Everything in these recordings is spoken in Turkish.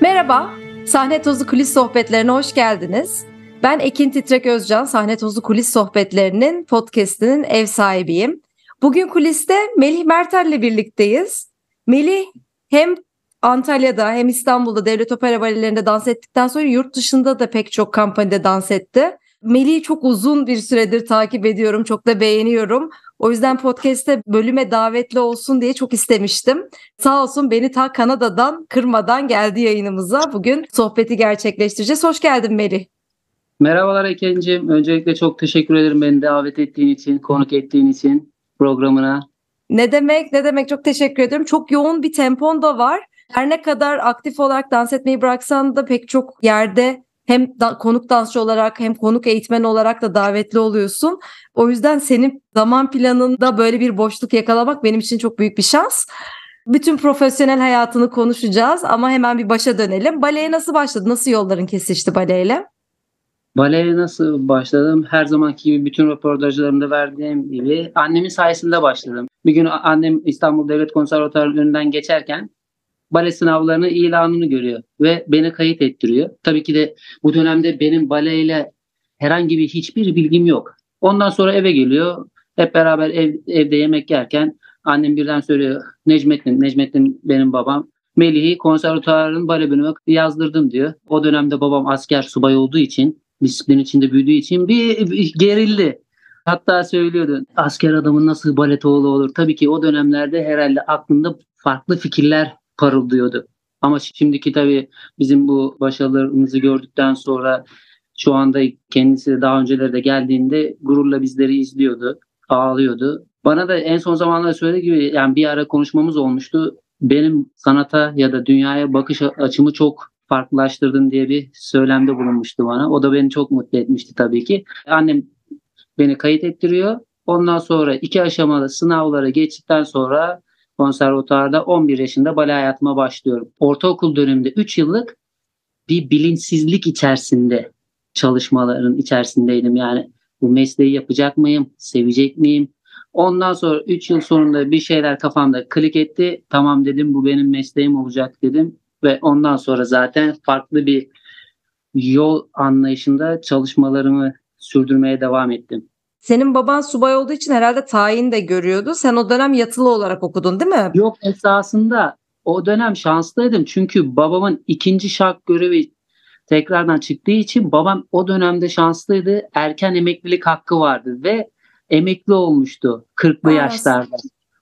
Merhaba, Sahne Tozu Kulis Sohbetlerine hoş geldiniz. Ben Ekin Titrek Özcan, Sahne Tozu Kulis Sohbetlerinin podcastinin ev sahibiyim. Bugün kuliste Melih Mertel'le birlikteyiz. Melih hem Antalya'da hem İstanbul'da devlet opera balelerinde dans ettikten sonra yurt dışında da pek çok kampanyada dans etti. Melih'i çok uzun bir süredir takip ediyorum, çok da beğeniyorum. O yüzden podcast'te bölüme davetli olsun diye çok istemiştim. Sağ olsun beni ta Kanada'dan kırmadan geldi yayınımıza. Bugün sohbeti gerçekleştireceğiz. Hoş geldin Melih. Merhabalar Eken'cim. Öncelikle çok teşekkür ederim beni davet ettiğin için, konuk ettiğin için programına. Ne demek ne demek çok teşekkür ederim. Çok yoğun bir tempon da var. Her ne kadar aktif olarak dans etmeyi bıraksan da pek çok yerde hem da, konuk dansçı olarak hem konuk eğitmen olarak da davetli oluyorsun. O yüzden senin zaman planında böyle bir boşluk yakalamak benim için çok büyük bir şans. Bütün profesyonel hayatını konuşacağız ama hemen bir başa dönelim. Baleye nasıl başladı? Nasıl yolların kesişti baleyle? Baleye nasıl başladım? Her zamanki gibi bütün röportajlarımda verdiğim gibi annemin sayesinde başladım. Bir gün annem İstanbul Devlet Konservatuarı'nın önünden geçerken bale sınavlarının ilanını görüyor ve beni kayıt ettiriyor. Tabii ki de bu dönemde benim baleyle herhangi bir hiçbir bilgim yok. Ondan sonra eve geliyor. Hep beraber ev, evde yemek yerken annem birden söylüyor Necmettin, Necmettin benim babam. Melih'i konservatuarın bale bölümüne yazdırdım diyor. O dönemde babam asker subay olduğu için, disiplin içinde büyüdüğü için bir, bir gerildi. Hatta söylüyordu asker adamın nasıl balet oğlu olur. Tabii ki o dönemlerde herhalde aklında farklı fikirler parıldıyordu. Ama şimdiki tabii bizim bu başarılarımızı gördükten sonra şu anda kendisi de daha önceleri de geldiğinde gururla bizleri izliyordu, ağlıyordu. Bana da en son zamanlarda söylediği gibi yani bir ara konuşmamız olmuştu. Benim sanata ya da dünyaya bakış açımı çok farklılaştırdın diye bir söylemde bulunmuştu bana. O da beni çok mutlu etmişti tabii ki. Annem beni kayıt ettiriyor. Ondan sonra iki aşamalı sınavlara geçtikten sonra konservatuarda 11 yaşında bale hayatıma başlıyorum. Ortaokul döneminde 3 yıllık bir bilinçsizlik içerisinde çalışmaların içerisindeydim. Yani bu mesleği yapacak mıyım, sevecek miyim? Ondan sonra 3 yıl sonunda bir şeyler kafamda klik etti. Tamam dedim bu benim mesleğim olacak dedim. Ve ondan sonra zaten farklı bir yol anlayışında çalışmalarımı sürdürmeye devam ettim. Senin baban subay olduğu için herhalde tayin de görüyordu. Sen o dönem yatılı olarak okudun değil mi? Yok esasında o dönem şanslıydım. Çünkü babamın ikinci şark görevi tekrardan çıktığı için babam o dönemde şanslıydı. Erken emeklilik hakkı vardı ve emekli olmuştu 40'lı yaşlarda.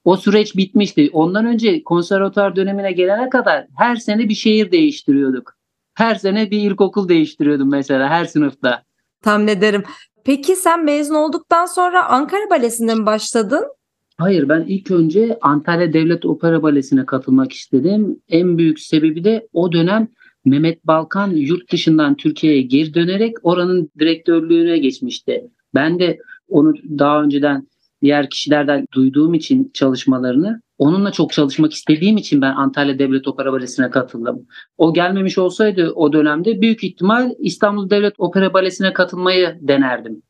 O süreç bitmişti. Ondan önce konservatuar dönemine gelene kadar her sene bir şehir değiştiriyorduk. Her sene bir ilkokul değiştiriyordum mesela her sınıfta. Tahmin ederim. Peki sen mezun olduktan sonra Ankara Balesi'nde mi başladın? Hayır ben ilk önce Antalya Devlet Opera Balesi'ne katılmak istedim. En büyük sebebi de o dönem Mehmet Balkan yurt dışından Türkiye'ye geri dönerek oranın direktörlüğüne geçmişti. Ben de onu daha önceden diğer kişilerden duyduğum için çalışmalarını onunla çok çalışmak istediğim için ben Antalya Devlet Opera Balesi'ne katıldım. O gelmemiş olsaydı o dönemde büyük ihtimal İstanbul Devlet Opera Balesi'ne katılmayı denerdim.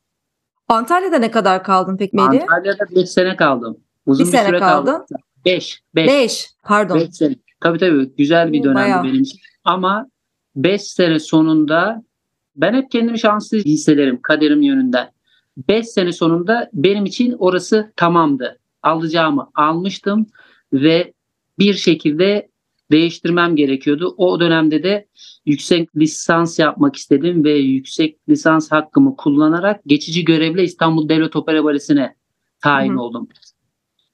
Antalya'da ne kadar kaldın peki Melih? Antalya'da 5 sene kaldım. Uzun bir, bir sene süre kaldın. 5. 5 pardon. 5 sene. Tabii tabii güzel bir dönemdi Bayağı. benim için. Ama 5 sene sonunda ben hep kendimi şanslı hissederim kaderim yönünden. 5 sene sonunda benim için orası tamamdı. Alacağımı almıştım ve bir şekilde değiştirmem gerekiyordu. O dönemde de yüksek lisans yapmak istedim ve yüksek lisans hakkımı kullanarak geçici görevle İstanbul Devlet Opera Balesi'ne tayin Hı oldum.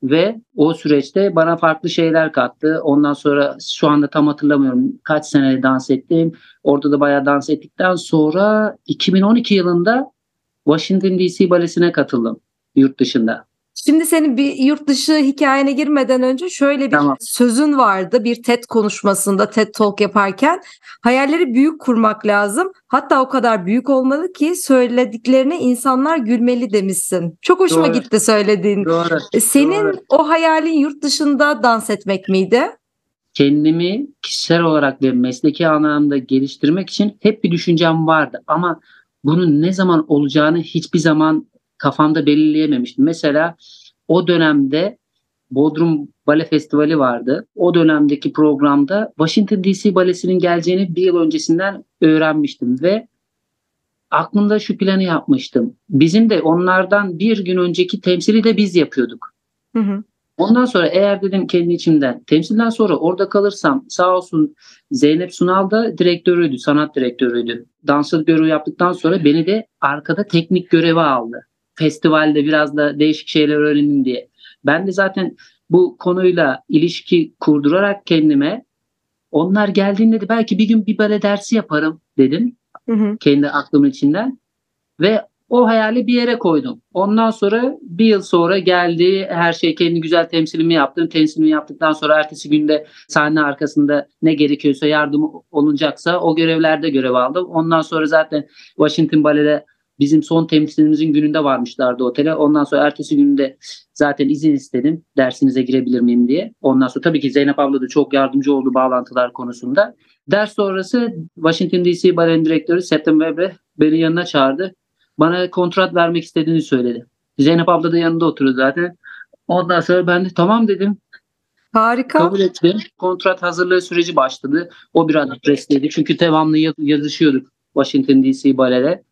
Ve o süreçte bana farklı şeyler kattı. Ondan sonra şu anda tam hatırlamıyorum kaç sene dans ettim. Orada da bayağı dans ettikten sonra 2012 yılında Washington DC Balesi'ne katıldım yurt dışında. Şimdi senin bir yurt dışı hikayene girmeden önce şöyle bir Tamam. sözün vardı bir TED konuşmasında TED Talk yaparken hayalleri büyük kurmak lazım. Hatta o kadar büyük olmalı ki söylediklerine insanlar gülmeli demişsin. Çok hoşuma Doğru. gitti söylediğin. Doğru. E, Senin Doğru. o hayalin yurt dışında dans etmek miydi? kendimi kişisel olarak ve mesleki anlamda geliştirmek için hep bir düşüncem vardı. Ama bunun ne zaman olacağını hiçbir zaman kafamda belirleyememiştim. Mesela o dönemde Bodrum bale festivali vardı. O dönemdeki programda Washington DC balesinin geleceğini bir yıl öncesinden öğrenmiştim ve aklımda şu planı yapmıştım. Bizim de onlardan bir gün önceki temsili de biz yapıyorduk. Hı hı. Ondan sonra eğer dedim kendi içimden temsilden sonra orada kalırsam sağ olsun Zeynep Sunal da direktörüydü, sanat direktörüydü. Dansöz görevi yaptıktan sonra beni de arkada teknik göreve aldı. Festivalde biraz da değişik şeyler öğrenin diye. Ben de zaten bu konuyla ilişki kurdurarak kendime onlar geldiğinde de belki bir gün bir bale dersi yaparım dedim. Hı hı. Kendi aklımın içinden. Ve o hayali bir yere koydum. Ondan sonra bir yıl sonra geldi her şey kendi güzel temsilimi yaptım. Temsilimi yaptıktan sonra ertesi günde sahne arkasında ne gerekiyorsa yardım olunacaksa o görevlerde görev aldım. Ondan sonra zaten Washington Ballet'e bizim son temsilimizin gününde varmışlardı otele. Ondan sonra ertesi günde zaten izin istedim dersinize girebilir miyim diye. Ondan sonra tabii ki Zeynep abla da çok yardımcı oldu bağlantılar konusunda. Ders sonrası Washington DC Balen Direktörü Septem Weber beni yanına çağırdı bana kontrat vermek istediğini söyledi. Zeynep abla da yanında oturuyordu zaten. Ondan sonra ben de tamam dedim. Harika. Kabul ettim. Kontrat hazırlığı süreci başladı. O biraz stresliydi. Çünkü devamlı yazışıyorduk Washington DC balede.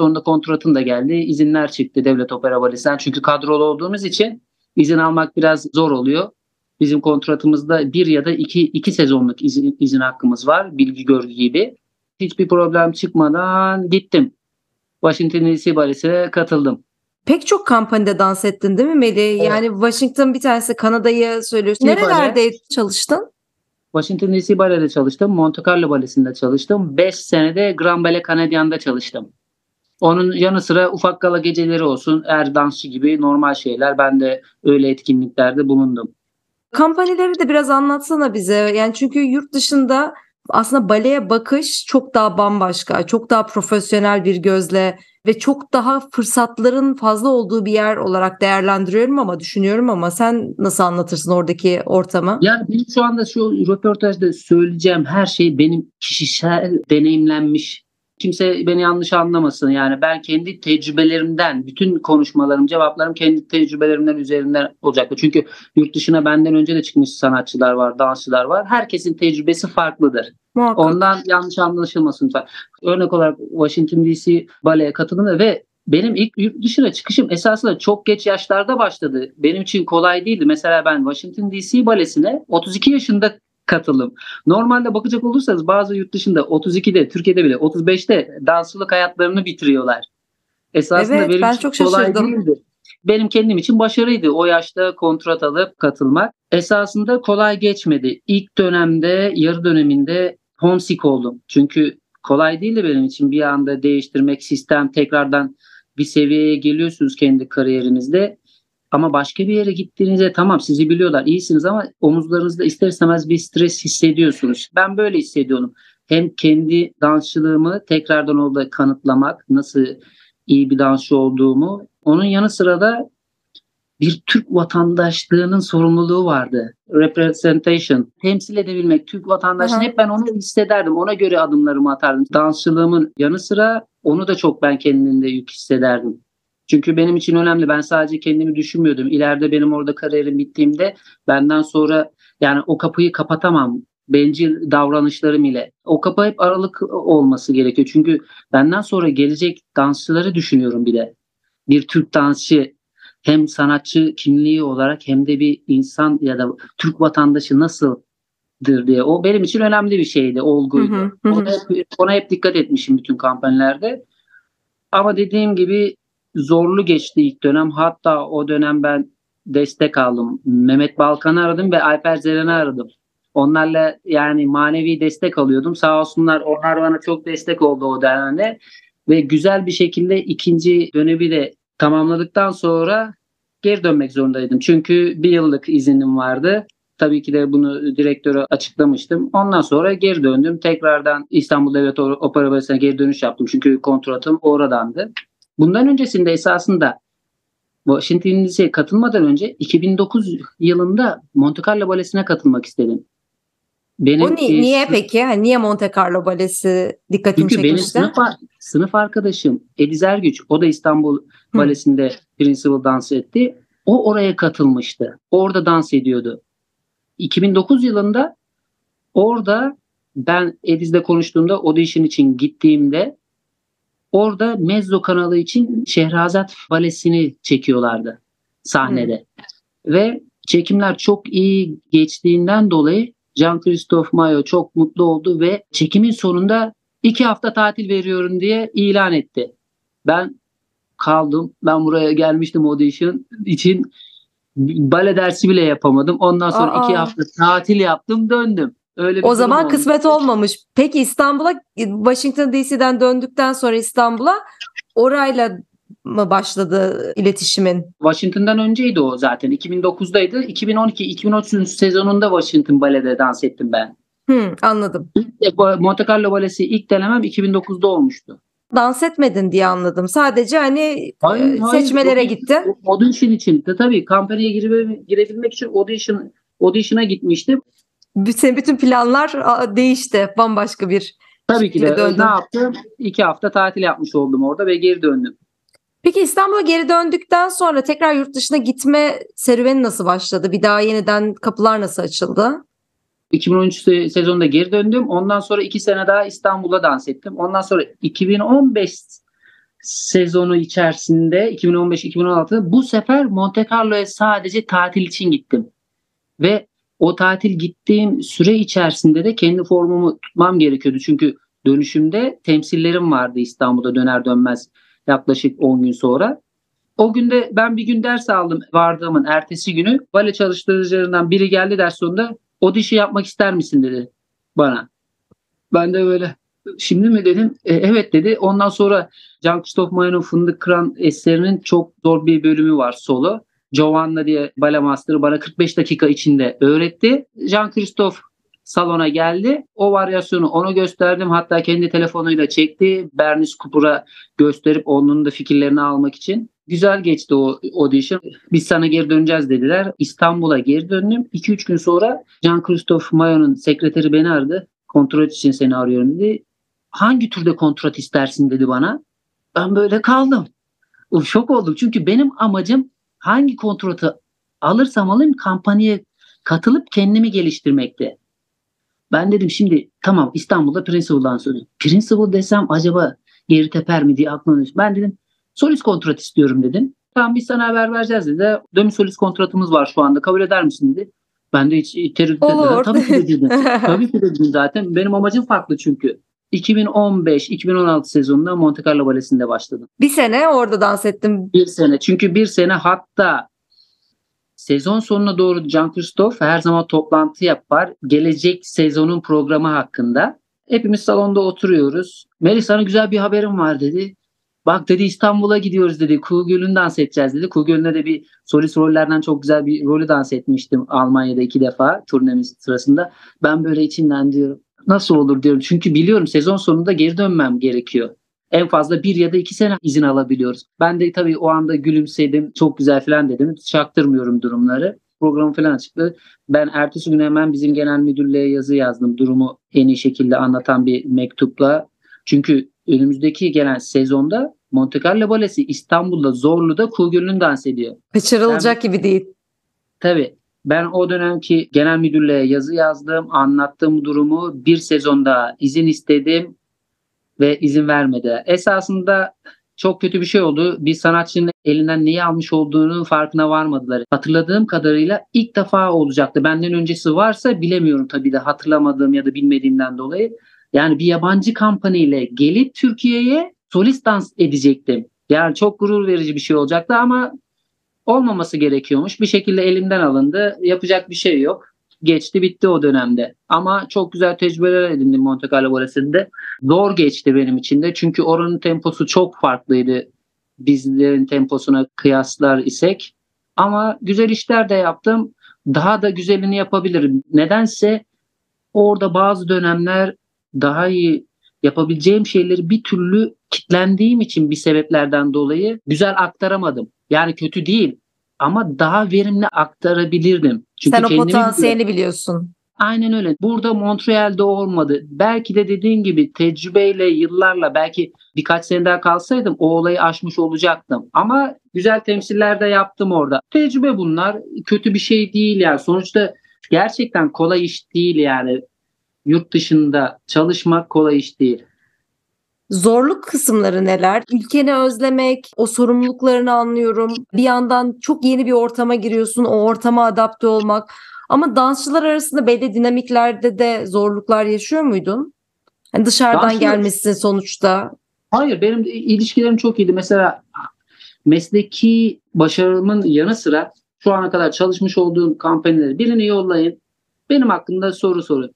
Sonunda kontratın da geldi. İzinler çıktı Devlet Opera Balesi'nden. Çünkü kadrolu olduğumuz için izin almak biraz zor oluyor. Bizim kontratımızda bir ya da iki, iki sezonluk izin, izin hakkımız var. Bilgi görgü gibi. Hiçbir problem çıkmadan gittim. Washington DC Balesi'ne katıldım. Pek çok kampanyada dans ettin değil mi Melih? Evet. Yani Washington bir tanesi Kanada'yı söylüyorsun. Nerelerde Bale. çalıştın? Washington DC Ballet'de çalıştım. Monte Carlo Balesi'nde çalıştım. 5 senede Grand Ballet Canadien'da çalıştım. Onun yanı sıra ufak gala geceleri olsun, er dansçı gibi normal şeyler. Ben de öyle etkinliklerde bulundum. Kampanyaları da biraz anlatsana bize. Yani çünkü yurt dışında aslında baleye bakış çok daha bambaşka, çok daha profesyonel bir gözle ve çok daha fırsatların fazla olduğu bir yer olarak değerlendiriyorum ama düşünüyorum ama sen nasıl anlatırsın oradaki ortamı? Yani benim şu anda şu röportajda söyleyeceğim her şey benim kişisel deneyimlenmiş kimse beni yanlış anlamasın. Yani ben kendi tecrübelerimden, bütün konuşmalarım, cevaplarım kendi tecrübelerimden üzerinden olacaktı. Çünkü yurt dışına benden önce de çıkmış sanatçılar var, dansçılar var. Herkesin tecrübesi farklıdır. Muhakkak. Ondan yanlış anlaşılmasın lütfen. Örnek olarak Washington DC baleye katıldım ve benim ilk yurt dışına çıkışım esasında çok geç yaşlarda başladı. Benim için kolay değildi. Mesela ben Washington DC balesine 32 yaşında katılım. Normalde bakacak olursanız bazı yurt dışında 32'de, Türkiye'de bile 35'te dansçılık hayatlarını bitiriyorlar. Esasında evet, benim ben çok kolay şaşırdım. değildi. Benim kendim için başarıydı o yaşta kontrat alıp katılmak. Esasında kolay geçmedi. İlk dönemde, yarı döneminde homesick oldum. Çünkü kolay değildi benim için bir anda değiştirmek, sistem tekrardan bir seviyeye geliyorsunuz kendi kariyerinizde. Ama başka bir yere gittiğinizde tamam sizi biliyorlar iyisiniz ama omuzlarınızda ister istemez bir stres hissediyorsunuz. Ben böyle hissediyorum. Hem kendi dansçılığımı tekrardan orada kanıtlamak, nasıl iyi bir dansçı olduğumu. Onun yanı sıra da bir Türk vatandaşlığının sorumluluğu vardı. Representation, temsil edebilmek, Türk vatandaşlığı hep ben onu hissederdim. Ona göre adımlarımı atardım. Dansçılığımın yanı sıra onu da çok ben kendimde yük hissederdim. Çünkü benim için önemli. Ben sadece kendimi düşünmüyordum. İleride benim orada kariyerim bittiğimde benden sonra yani o kapıyı kapatamam bencil davranışlarım ile. O kapı hep aralık olması gerekiyor. Çünkü benden sonra gelecek dansçıları düşünüyorum bir de. Bir Türk dansçı hem sanatçı kimliği olarak hem de bir insan ya da Türk vatandaşı nasıldır diye. O benim için önemli bir şeydi, olguydu. Hı hı, hı. Ona, hep, ona hep dikkat etmişim bütün kampanyalarda. Ama dediğim gibi zorlu geçti ilk dönem. Hatta o dönem ben destek aldım. Mehmet Balkan'ı aradım ve Alper Zeren'i aradım. Onlarla yani manevi destek alıyordum. Sağ olsunlar onlar bana çok destek oldu o dönemde. Ve güzel bir şekilde ikinci dönemi de tamamladıktan sonra geri dönmek zorundaydım. Çünkü bir yıllık izinim vardı. Tabii ki de bunu direktöre açıklamıştım. Ondan sonra geri döndüm. Tekrardan İstanbul Devlet Opera Balesi'ne geri dönüş yaptım. Çünkü kontratım oradandı. Bundan öncesinde esasında Washington katılmadan önce 2009 yılında Monte Carlo Balesi'ne katılmak istedim. Benim, o ni- niye peki? Yani niye Monte Carlo Balesi dikkatini çünkü çekmişti? Çünkü benim sınıf, sınıf arkadaşım Ediz Ergüç, o da İstanbul Balesi'nde Principal dans etti. O oraya katılmıştı. Orada dans ediyordu. 2009 yılında orada ben Ediz'le konuştuğumda audition için gittiğimde orada Mezzo kanalı için Şehrazat Valesi'ni çekiyorlardı sahnede. Hmm. Ve çekimler çok iyi geçtiğinden dolayı Jean-Christophe Mayo çok mutlu oldu ve çekimin sonunda iki hafta tatil veriyorum diye ilan etti. Ben kaldım. Ben buraya gelmiştim audition için bale dersi bile yapamadım. Ondan sonra Aa. iki hafta tatil yaptım döndüm. Öyle o zaman olmuş. kısmet olmamış. Peki İstanbul'a Washington DC'den döndükten sonra İstanbul'a orayla mı başladı iletişimin? Washington'dan önceydi o zaten. 2009'daydı. 2012-2013 sezonunda Washington Ballet'de dans ettim ben. Hmm, anladım. İlk, Monte Carlo Balesi ilk denemem 2009'da olmuştu. Dans etmedin diye anladım. Sadece hani hayır, e, seçmelere hayır, gittin. Audition için. Tabii kampanyaya gire, girebilmek için audition audition'a gitmiştim. Bütün bütün planlar değişti. Bambaşka bir Tabii ki de döndüm. ne yaptım? İki hafta tatil yapmış oldum orada ve geri döndüm. Peki İstanbul'a geri döndükten sonra tekrar yurt dışına gitme serüveni nasıl başladı? Bir daha yeniden kapılar nasıl açıldı? 2013 sezonunda geri döndüm. Ondan sonra iki sene daha İstanbul'a dans ettim. Ondan sonra 2015 sezonu içerisinde 2015-2016 bu sefer Monte Carlo'ya sadece tatil için gittim. Ve o tatil gittiğim süre içerisinde de kendi formumu tutmam gerekiyordu. Çünkü dönüşümde temsillerim vardı İstanbul'da döner dönmez yaklaşık 10 gün sonra. O günde ben bir gün ders aldım vardığımın ertesi günü. Bale çalıştırıcılarından biri geldi ders sonunda o dişi yapmak ister misin dedi bana. Ben de böyle şimdi mi dedim e, evet dedi. Ondan sonra Jean-Christophe Mayon'un Fındık Kıran eserinin çok zor bir bölümü var solo. Giovanna diye bale master'ı bana 45 dakika içinde öğretti. Jean-Christophe salona geldi. O varyasyonu ona gösterdim. Hatta kendi telefonuyla çekti. Bernice Cooper'a gösterip onun da fikirlerini almak için. Güzel geçti o audition. Biz sana geri döneceğiz dediler. İstanbul'a geri döndüm. 2-3 gün sonra Jean-Christophe Mayon'un sekreteri beni aradı. Kontrat için seni arıyorum dedi. Hangi türde kontrat istersin dedi bana. Ben böyle kaldım. Şok oldum. Çünkü benim amacım hangi kontratı alırsam alayım kampanyaya katılıp kendimi geliştirmekte. Ben dedim şimdi tamam İstanbul'da Principal'dan söylüyorum. Principal desem acaba geri teper mi diye aklıma düştü. Ben dedim solist kontrat istiyorum dedim. Tamam biz sana haber vereceğiz dedi. Dömi solist kontratımız var şu anda kabul eder misin dedi. Ben de hiç tereddüt etmedim. Tabii ki dedim. Tabii ki dedim zaten. Benim amacım farklı çünkü. 2015-2016 sezonunda Monte Carlo Balesi'nde başladım. Bir sene orada dans ettim. Bir sene. Çünkü bir sene hatta Sezon sonuna doğru Can Christoph her zaman toplantı yapar. Gelecek sezonun programı hakkında. Hepimiz salonda oturuyoruz. Melih sana güzel bir haberim var dedi. Bak dedi İstanbul'a gidiyoruz dedi. Kuğu Gölü'nü dans edeceğiz dedi. Kuğu Gölü'nde de bir solist rollerden çok güzel bir rolü dans etmiştim Almanya'da iki defa turnemiz sırasında. Ben böyle içinden diyorum nasıl olur diyorum. Çünkü biliyorum sezon sonunda geri dönmem gerekiyor en fazla bir ya da iki sene izin alabiliyoruz. Ben de tabii o anda gülümsedim. Çok güzel falan dedim. Çaktırmıyorum durumları. Programı falan çıktı. Ben ertesi gün hemen bizim genel müdürlüğe yazı yazdım. Durumu en iyi şekilde anlatan bir mektupla. Çünkü önümüzdeki gelen sezonda Monte Carlo Balesi İstanbul'da Zorlu'da Kuğu Gölü'nü dans ediyor. Kaçırılacak ben, gibi değil. Tabii. Ben o dönemki genel müdürlüğe yazı yazdım, anlattığım durumu bir sezonda izin istedim ve izin vermedi. Esasında çok kötü bir şey oldu. Bir sanatçının elinden neyi almış olduğunu farkına varmadılar. Hatırladığım kadarıyla ilk defa olacaktı. Benden öncesi varsa bilemiyorum tabii de hatırlamadığım ya da bilmediğimden dolayı. Yani bir yabancı kampanyayla gelip Türkiye'ye solist dans edecektim. Yani çok gurur verici bir şey olacaktı ama olmaması gerekiyormuş. Bir şekilde elimden alındı. Yapacak bir şey yok geçti bitti o dönemde. Ama çok güzel tecrübeler edindim Monte Carlo Balesi'nde. Zor geçti benim için de çünkü oranın temposu çok farklıydı bizlerin temposuna kıyaslar isek. Ama güzel işler de yaptım. Daha da güzelini yapabilirim. Nedense orada bazı dönemler daha iyi yapabileceğim şeyleri bir türlü kitlendiğim için bir sebeplerden dolayı güzel aktaramadım. Yani kötü değil ama daha verimli aktarabilirdim. Çünkü Sen o potansiyeli biliyorsun. Aynen öyle. Burada Montreal'de olmadı. Belki de dediğin gibi tecrübeyle yıllarla belki birkaç sene daha kalsaydım o olayı aşmış olacaktım. Ama güzel temsiller de yaptım orada. Tecrübe bunlar. Kötü bir şey değil yani. Sonuçta Gerçekten kolay iş değil yani. Yurt dışında çalışmak kolay iş değil. Zorluk kısımları neler? Ülkeni özlemek, o sorumluluklarını anlıyorum. Bir yandan çok yeni bir ortama giriyorsun, o ortama adapte olmak. Ama dansçılar arasında belli dinamiklerde de zorluklar yaşıyor muydun? Hani dışarıdan Dansçı- gelmişsin sonuçta. Hayır benim ilişkilerim çok iyiydi. Mesela mesleki başarımın yanı sıra şu ana kadar çalışmış olduğum kampanyaları birini yollayın. Benim hakkında soru sorun.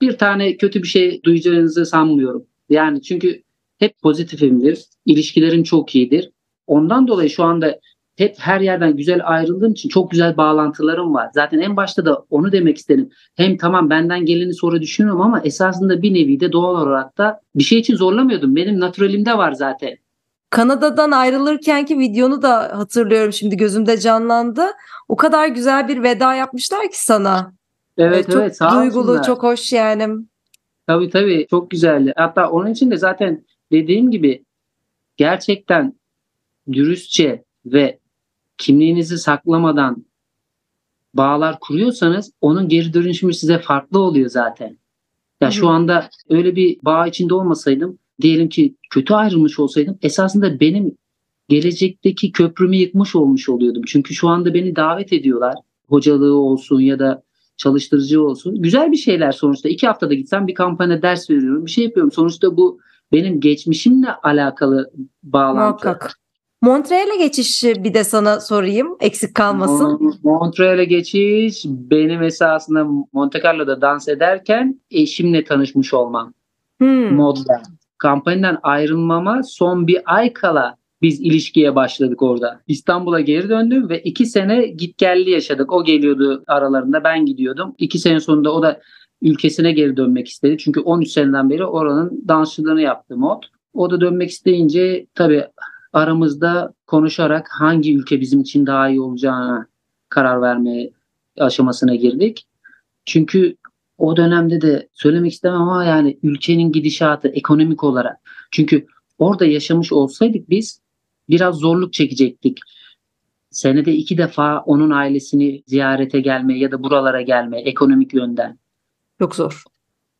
Bir tane kötü bir şey duyacağınızı sanmıyorum. Yani çünkü hep pozitifimdir. İlişkilerim çok iyidir. Ondan dolayı şu anda hep her yerden güzel ayrıldığım için çok güzel bağlantılarım var. Zaten en başta da onu demek istedim. Hem tamam benden geleni soru düşünüyorum ama esasında bir nevi de doğal olarak da bir şey için zorlamıyordum. Benim naturalimde var zaten. Kanada'dan ayrılırkenki videonu da hatırlıyorum şimdi gözümde canlandı. O kadar güzel bir veda yapmışlar ki sana. Evet Ee, çok evet sağ duygulu, olsunlar. çok hoş yani. Tabii tabii çok güzeldi. Hatta onun için de zaten dediğim gibi gerçekten dürüstçe ve kimliğinizi saklamadan bağlar kuruyorsanız onun geri dönüşümü size farklı oluyor zaten. Ya şu anda öyle bir bağ içinde olmasaydım diyelim ki kötü ayrılmış olsaydım esasında benim gelecekteki köprümü yıkmış olmuş oluyordum. Çünkü şu anda beni davet ediyorlar. Hocalığı olsun ya da çalıştırıcı olsun. Güzel bir şeyler sonuçta. İki haftada gitsem bir kampanya ders veriyorum. Bir şey yapıyorum. Sonuçta bu benim geçmişimle alakalı bağlantı. Muhakkak. Montreal'e geçişi bir de sana sorayım eksik kalmasın. Mon- Montreal'e geçiş benim esasında Monte Carlo'da dans ederken eşimle tanışmış olmam Hmm. modda. Kampanyadan ayrılmama son bir ay kala biz ilişkiye başladık orada. İstanbul'a geri döndüm ve iki sene git gelli yaşadık. O geliyordu aralarında ben gidiyordum. İki sene sonunda o da ülkesine geri dönmek istedi. Çünkü 13 seneden beri oranın dansçılığını yaptı mod. O da dönmek isteyince tabii aramızda konuşarak hangi ülke bizim için daha iyi olacağına karar verme aşamasına girdik. Çünkü o dönemde de söylemek istemem ama yani ülkenin gidişatı ekonomik olarak. Çünkü orada yaşamış olsaydık biz biraz zorluk çekecektik. Senede iki defa onun ailesini ziyarete gelme ya da buralara gelme ekonomik yönden. Çok zor.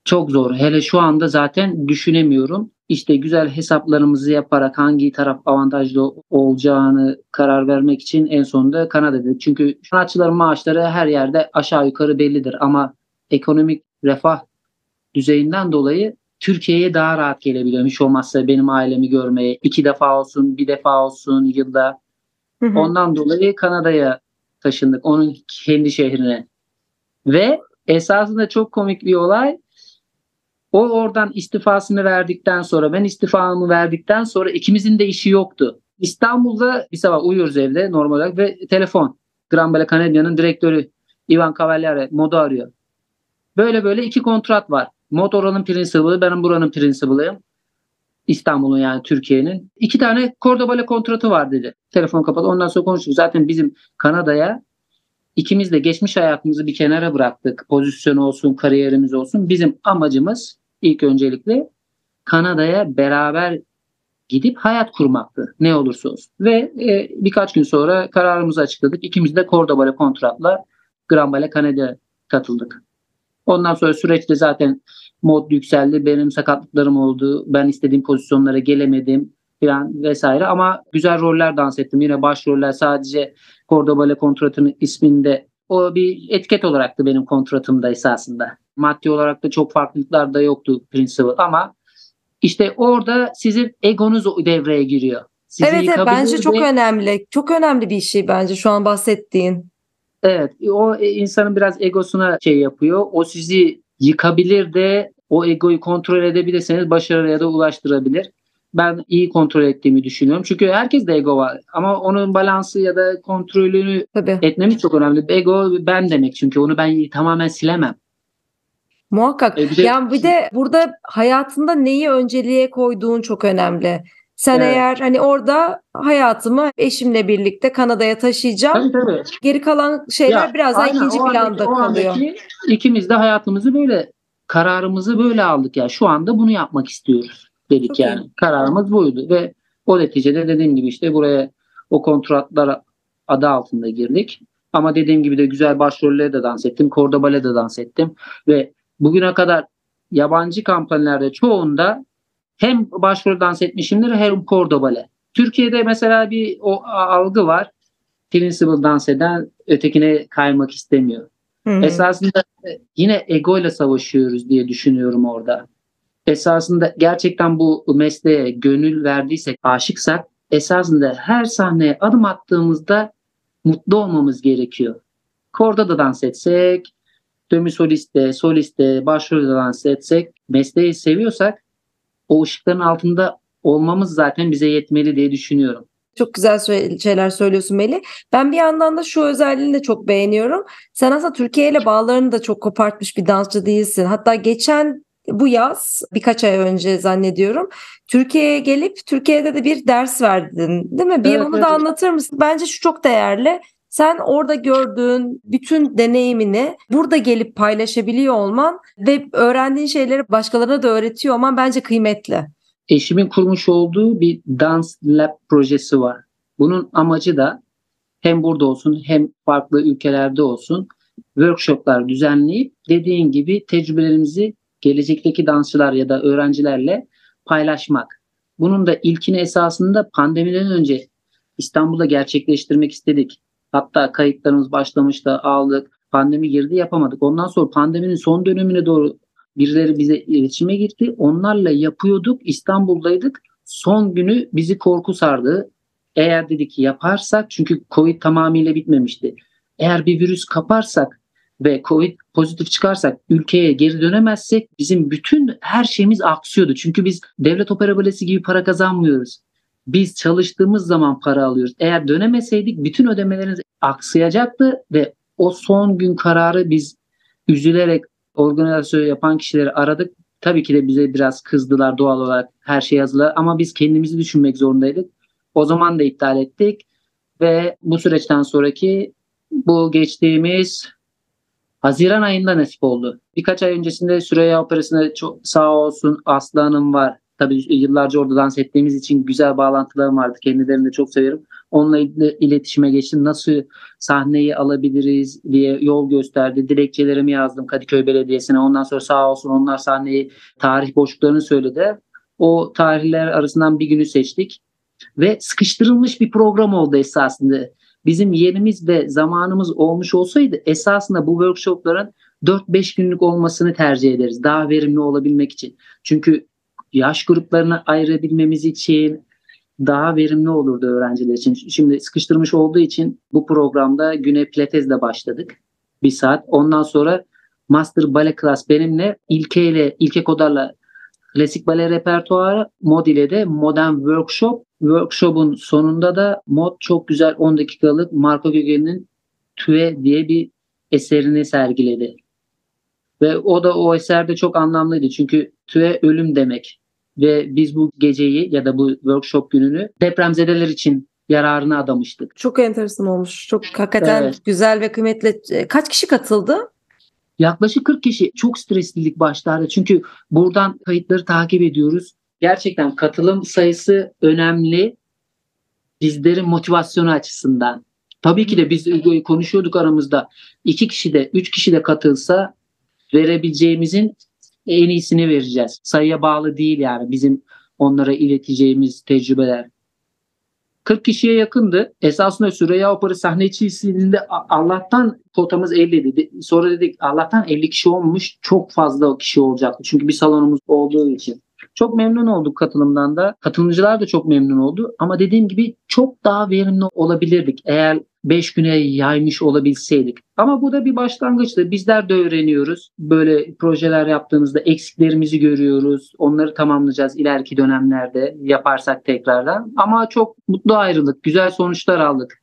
Çok zor. Hele şu anda zaten düşünemiyorum. İşte güzel hesaplarımızı yaparak hangi taraf avantajlı olacağını karar vermek için en sonunda Kanada dedik. Çünkü sanatçıların maaşları her yerde aşağı yukarı bellidir ama ekonomik refah düzeyinden dolayı Türkiye'ye daha rahat gelebiliyorum. Hiç olmazsa benim ailemi görmeye iki defa olsun, bir defa olsun yılda. Hı hı. Ondan dolayı Kanada'ya taşındık. Onun kendi şehrine. Ve esasında çok komik bir olay. O oradan istifasını verdikten sonra ben istifamı verdikten sonra ikimizin de işi yoktu. İstanbul'da bir sabah uyuyoruz evde normal olarak ve telefon. Gran Bella Canadia'nın direktörü Ivan Cavaliere modu arıyor. Böyle böyle iki kontrat var. Mod oranın principal'ı, benim buranın principal'ıyım. İstanbul'un yani Türkiye'nin. İki tane Cordoba'la kontratı var dedi. Telefon kapalı. Ondan sonra konuştuk. Zaten bizim Kanada'ya ikimiz de geçmiş hayatımızı bir kenara bıraktık. Pozisyon olsun, kariyerimiz olsun. Bizim amacımız ilk öncelikle Kanada'ya beraber gidip hayat kurmaktı. Ne olursa olsun. Ve e, birkaç gün sonra kararımızı açıkladık. İkimiz de Cordoba'la kontratla Gran Bale Kanada'ya katıldık. Ondan sonra süreçte zaten mod yükseldi. Benim sakatlıklarım oldu. Ben istediğim pozisyonlara gelemedim falan vesaire. Ama güzel roller dans ettim. Yine başroller sadece Cordoba'la kontratının isminde o bir etiket olaraktı benim kontratımda esasında. Maddi olarak da çok farklılıklar da yoktu Principal ama işte orada sizin egonuz devreye giriyor. Sizi Evet, evet bence çok ve- önemli. Çok önemli bir şey bence şu an bahsettiğin. Evet, o e, insanın biraz egosuna şey yapıyor. O sizi yıkabilir de o egoyu kontrol edebilirseniz başarıya da ulaştırabilir. Ben iyi kontrol ettiğimi düşünüyorum. Çünkü herkes de ego var. Ama onun balansı ya da kontrolünü Tabii. etmemiz çok önemli. Ego ben demek çünkü onu ben tamamen silemem. Muhakkak. E, bir de- Yani bir de burada hayatında neyi önceliğe koyduğun çok önemli. Sen Evet. eğer hani orada hayatımı eşimle birlikte Kanada'ya taşıyacağım. Tabii tabii. Geri kalan şeyler Ya, biraz daha aynen, ikinci andaki- planda kalıyor. andaki ikimiz de hayatımızı böyle kararımızı böyle aldık ya. Şu anda bunu yapmak istiyoruz dedik Çok yani. Kararımız buydu ve o neticede dediğim gibi işte buraya o kontratlar adı altında girdik. Ama dediğim gibi de güzel başrollere de dans ettim. Cordobale de dans ettim. Ve bugüne kadar yabancı kampanyalarda çoğunda hem başrol dans etmişimdir hem Cordobale. Türkiye'de mesela bir o algı var. Principal dans eden ötekine kaymak istemiyor. Hı-hı. Esasında yine ego ile savaşıyoruz diye düşünüyorum orada. Esasında gerçekten bu mesleğe gönül verdiysek, aşıksak esasında her sahneye adım attığımızda mutlu olmamız gerekiyor. Korda da dans etsek, dömü soliste, soliste, başrolde dans etsek, mesleği seviyorsak o ışıkların altında olmamız zaten bize yetmeli diye düşünüyorum. Çok güzel şeyler söylüyorsun Melih. Ben bir yandan da şu özelliğini de çok beğeniyorum. Sen aslında Türkiye ile bağlarını da çok kopartmış bir dansçı değilsin. Hatta geçen bu yaz birkaç ay önce zannediyorum Türkiye'ye gelip Türkiye'de de bir ders verdin değil mi? Bir evet, onu evet. da anlatır mısın? Bence şu çok değerli. Sen orada gördüğün bütün deneyimini burada gelip paylaşabiliyor olman ve öğrendiğin şeyleri başkalarına da öğretiyor olman bence kıymetli. Eşimin kurmuş olduğu bir dans lab projesi var. Bunun amacı da hem burada olsun hem farklı ülkelerde olsun workshoplar düzenleyip dediğin gibi tecrübelerimizi gelecekteki dansçılar ya da öğrencilerle paylaşmak. Bunun da ilkini esasında pandemiden önce İstanbul'da gerçekleştirmek istedik. Hatta kayıtlarımız başlamıştı, aldık. Pandemi girdi yapamadık. Ondan sonra pandeminin son dönemine doğru birileri bize iletişime gitti. Onlarla yapıyorduk. İstanbul'daydık. Son günü bizi korku sardı. Eğer dedik yaparsak çünkü Covid tamamıyla bitmemişti. Eğer bir virüs kaparsak ve Covid pozitif çıkarsak ülkeye geri dönemezsek bizim bütün her şeyimiz aksıyordu. Çünkü biz devlet opera balesi gibi para kazanmıyoruz. Biz çalıştığımız zaman para alıyoruz. Eğer dönemeseydik bütün ödemeleriniz aksayacaktı ve o son gün kararı biz üzülerek organizasyon yapan kişileri aradık. Tabii ki de bize biraz kızdılar doğal olarak her şey yazılar ama biz kendimizi düşünmek zorundaydık. O zaman da iptal ettik ve bu süreçten sonraki bu geçtiğimiz Haziran ayında nasip oldu. Birkaç ay öncesinde Süreyya Operası'nda çok sağ olsun Aslı Hanım var. Tabii yıllarca orada dans ettiğimiz için güzel bağlantılarım vardı. Kendilerini de çok severim. Onunla iletişime geçtim. Nasıl sahneyi alabiliriz diye yol gösterdi. Dilekçelerimi yazdım Kadıköy Belediyesi'ne. Ondan sonra sağ olsun onlar sahneyi tarih boşluklarını söyledi. O tarihler arasından bir günü seçtik. Ve sıkıştırılmış bir program oldu esasında bizim yerimiz ve zamanımız olmuş olsaydı esasında bu workshopların 4-5 günlük olmasını tercih ederiz. Daha verimli olabilmek için. Çünkü yaş gruplarını ayırabilmemiz için daha verimli olurdu öğrenciler için. Şimdi sıkıştırmış olduğu için bu programda güne pilatesle başladık. Bir saat. Ondan sonra Master Ballet Class benimle İlke ile İlke Kodar'la klasik bale repertuarı, mod ile de modern workshop Workshop'un sonunda da mod çok güzel 10 dakikalık Marco Gögen'in Tüve diye bir eserini sergiledi. Ve o da o eserde çok anlamlıydı. Çünkü tüve ölüm demek. Ve biz bu geceyi ya da bu workshop gününü depremzedeler için yararına adamıştık. Çok enteresan olmuş. Çok hakikaten evet. güzel ve kıymetli. Kaç kişi katıldı? Yaklaşık 40 kişi. Çok streslilik başlarda. Çünkü buradan kayıtları takip ediyoruz gerçekten katılım sayısı önemli bizlerin motivasyonu açısından. Tabii ki de biz konuşuyorduk aramızda. iki kişi de, üç kişi de katılsa verebileceğimizin en iyisini vereceğiz. Sayıya bağlı değil yani bizim onlara ileteceğimiz tecrübeler. 40 kişiye yakındı. Esasında Süreyya Opera sahne içerisinde Allah'tan kotamız 50 dedi. Sonra dedik Allah'tan 50 kişi olmuş. Çok fazla kişi olacaktı. Çünkü bir salonumuz olduğu için. Çok memnun olduk katılımdan da. Katılımcılar da çok memnun oldu. Ama dediğim gibi çok daha verimli olabilirdik eğer 5 güne yaymış olabilseydik. Ama bu da bir başlangıçtı. Bizler de öğreniyoruz. Böyle projeler yaptığımızda eksiklerimizi görüyoruz. Onları tamamlayacağız ileriki dönemlerde yaparsak tekrardan. Ama çok mutlu ayrılık, güzel sonuçlar aldık.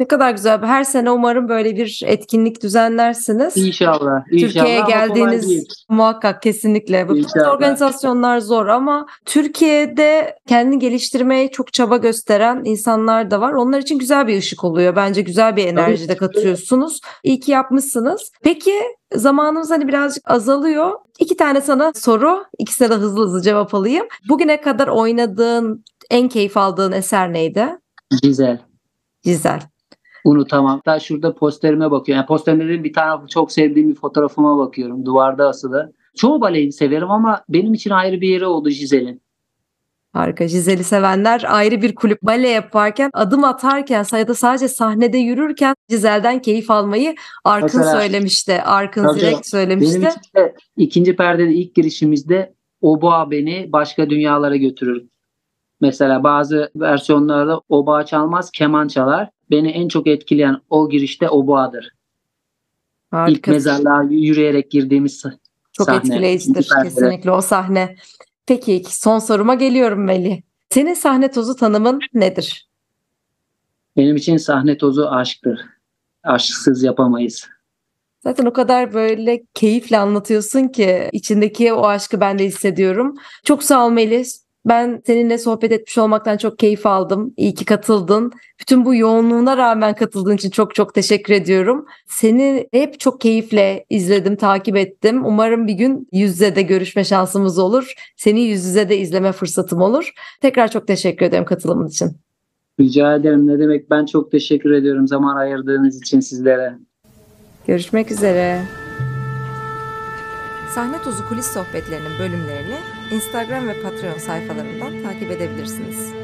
Ne kadar güzel. Her sene umarım böyle bir etkinlik düzenlersiniz. İnşallah. Türkiye'ye geldiğiniz muhakkak kesinlikle. Bu organizasyonlar zor ama Türkiye'de kendini geliştirmeye çok çaba gösteren insanlar da var. Onlar için güzel bir ışık oluyor. Bence güzel bir enerji de katıyorsunuz. İyi ki yapmışsınız. Peki zamanımız hani birazcık azalıyor. İki tane sana soru. İkisine de hızlı hızlı cevap alayım. Bugüne kadar oynadığın en keyif aldığın eser neydi? Güzel. Güzel. Unutamam. Hatta şurada posterime bakıyorum. Yani posterimde bir tane çok sevdiğim bir fotoğrafıma bakıyorum. Duvarda asılı. Çoğu baleyi severim ama benim için ayrı bir yeri oldu Jizel'in. Harika. Jizel'i sevenler ayrı bir kulüp bale yaparken adım atarken sayıda sadece sahnede yürürken Jizel'den keyif almayı Arkın Mesela, söylemişti. Arkın Zirek söylemişti. Benim için de ikinci perdede ilk girişimizde Oboa beni başka dünyalara götürür. Mesela bazı versiyonlarda oboa çalmaz keman çalar. Beni en çok etkileyen o girişte oboadır. Harika. İlk mezarlığa yürüyerek girdiğimiz çok sahne. etkileyicidir kesinlikle o sahne. Peki son soruma geliyorum Melih. Senin sahne tozu tanımın nedir? Benim için sahne tozu aşktır. Aşksız yapamayız. Zaten o kadar böyle keyifle anlatıyorsun ki içindeki o aşkı ben de hissediyorum. Çok sağ ol Melis. Ben seninle sohbet etmiş olmaktan çok keyif aldım. İyi ki katıldın. Bütün bu yoğunluğuna rağmen katıldığın için çok çok teşekkür ediyorum. Seni hep çok keyifle izledim, takip ettim. Umarım bir gün yüz yüze de görüşme şansımız olur. Seni yüz yüze de izleme fırsatım olur. Tekrar çok teşekkür ederim katılımın için. Rica ederim. Ne demek? Ben çok teşekkür ediyorum zaman ayırdığınız için sizlere. Görüşmek üzere. Sahne Tozu Kulis Sohbetlerinin bölümlerini Instagram ve Patreon sayfalarından takip edebilirsiniz.